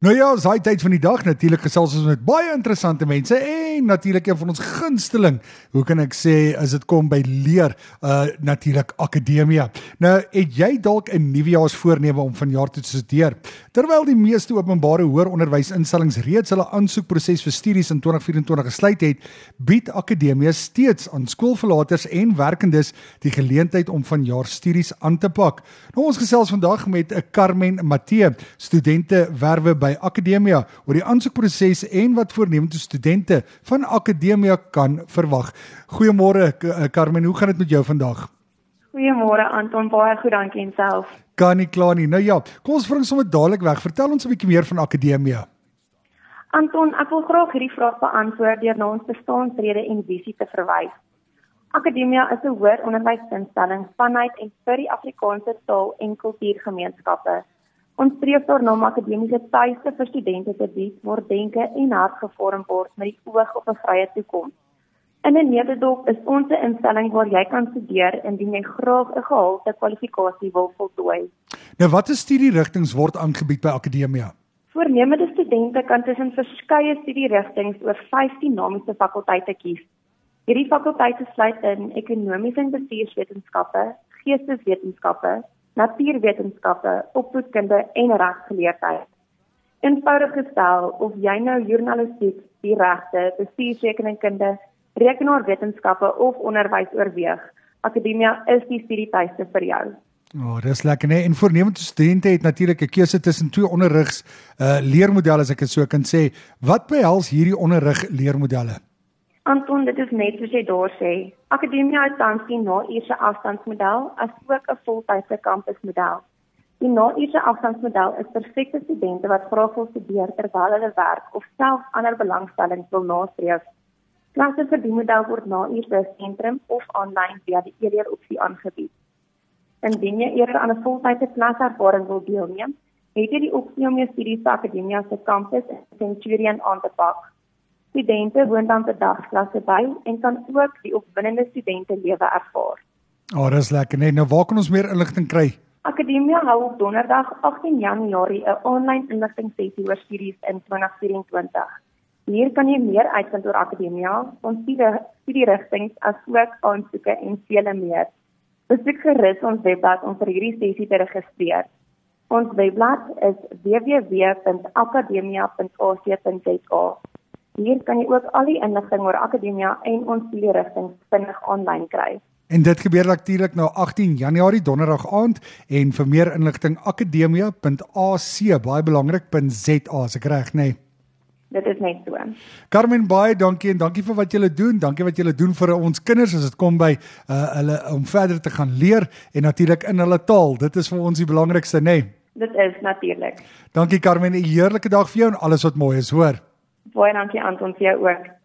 Nou ja, ons hy tyd van die dag. Natuurlik gesels ons met baie interessante mense en natuurlik een van ons gunsteling. Hoe kan ek sê as dit kom by leer, uh natuurlik akademia. Nou, het jy dalk 'n nuwejaarsvoorneme om vanjaar te studeer? Terwyl die meeste openbare hoëronderwysinstellings reeds hulle aansoekproses vir studies in 2024 gesluit het, bied akademia steeds aan skoolverlaters en werkendes die geleentheid om vanjaar studies aan te pak. Nou ons gesels vandag met 'n Carmen Matee, studente werwe by Akademia oor die aansoekproses en wat voornemende studente van Akademia kan verwag. Goeiemôre eh, Carmen, hoe gaan dit met jou vandag? Goeiemôre Anton, baie goed, dankie en self. Kan nie kla nie. Nou ja, kom ons bring sommer dadelik weg. Vertel ons 'n bietjie meer van Akademia. Anton, ek wil graag hierdie vraag beantwoord deur na ons bestaansrede en visie te verwys. Akademia is 'n hoër onderwysinstelling vanuit en vir die Afrikaanse taal en kultuurgemeenskappe Ons streef daarna om akademiese tuiste vir studente te bied waar denke en hart gevorm word met die oog op 'n vrye toekoms. In 'n nederdorp is ons 'n instelling waar jy kan studeer indien jy graag 'n gehalte kwalifikasie wil voltooi. Nou watter studierigtinge word aangebied by Akademia? Voornemende studente kan tussen verskeie studierigtinge oor 5 dinamiese fakulteite kies. Hierdie fakulteite sluit in ekonomiese en bestuurswetenskappe, geesteswetenskappe, natuurwetenskappe, opvoedkunde en regsgeleerdheid. Eenvoudig gestel, of jy nou journalistiek, die regte, bestuursrekeningkunde, rekenaarwetenskappe of onderwys oorweeg, Akademia is die studietuiste vir jou. O, oh, dis lekker nee. En voornemende studente het natuurlik 'n keuse tussen twee onderrigs uh leermodelle as ek dit so kan sê. Wat behels hierdie onderrig leermodelle? Anton, dit is net soos jy daar sê. Akademia het tans die na-uurse afstandsmodel as ook 'n voltydse kampusmodel. Die na-uurse afstandsmodel is vir sekere studente wat graag wil studeer terwyl hulle werk of self ander belangstellings wil nastreef. Klasse vir die model word na-uurse sentrum of aanlyn via die e-leer opsie aangebied. Indien jy eerder aan 'n voltydse klaservaring wil deelneem, het jy die opsie om jou studies by Akademia se kampus in Centurion aan te pak. Studente woon dan te dagsklasse by en kan ook die opwindende studente lewe ervaar. Oh, dis lekker net. Nou waar kan ons meer inligting kry? Akademia hou op Donderdag 18 Januarie 'n aanlyn inligtingsessie oor studies in 2024. Hier kan jy meer uitvind oor Akademia, ons studierigtinge asook aansoeke en vele meer. Besoek gerus ons webblad om vir hierdie sessie te registreer. Ons webblad is www.akademia.ac.za. Hier kan jy ook al die inligting oor Akademia en ons leerrigtinge vinnig aanlyn kry. En dit gebeur natuurlik nou 18 Januarie donderdag aand en vir meer inligting akademia.ac baie belangrik.za as ek reg nê. Nee. Dit is net so. Carmen baie dankie en dankie vir wat julle doen. Dankie wat julle doen vir ons kinders as dit kom by uh, hulle om verder te gaan leer en natuurlik in hulle taal. Dit is vir ons die belangrikste nê. Nee. Dit is natuurlik. Dankie Carmen, 'n heerlike dag vir jou en alles wat mooi is, hoor. Baie dankie Anton vir jou ook.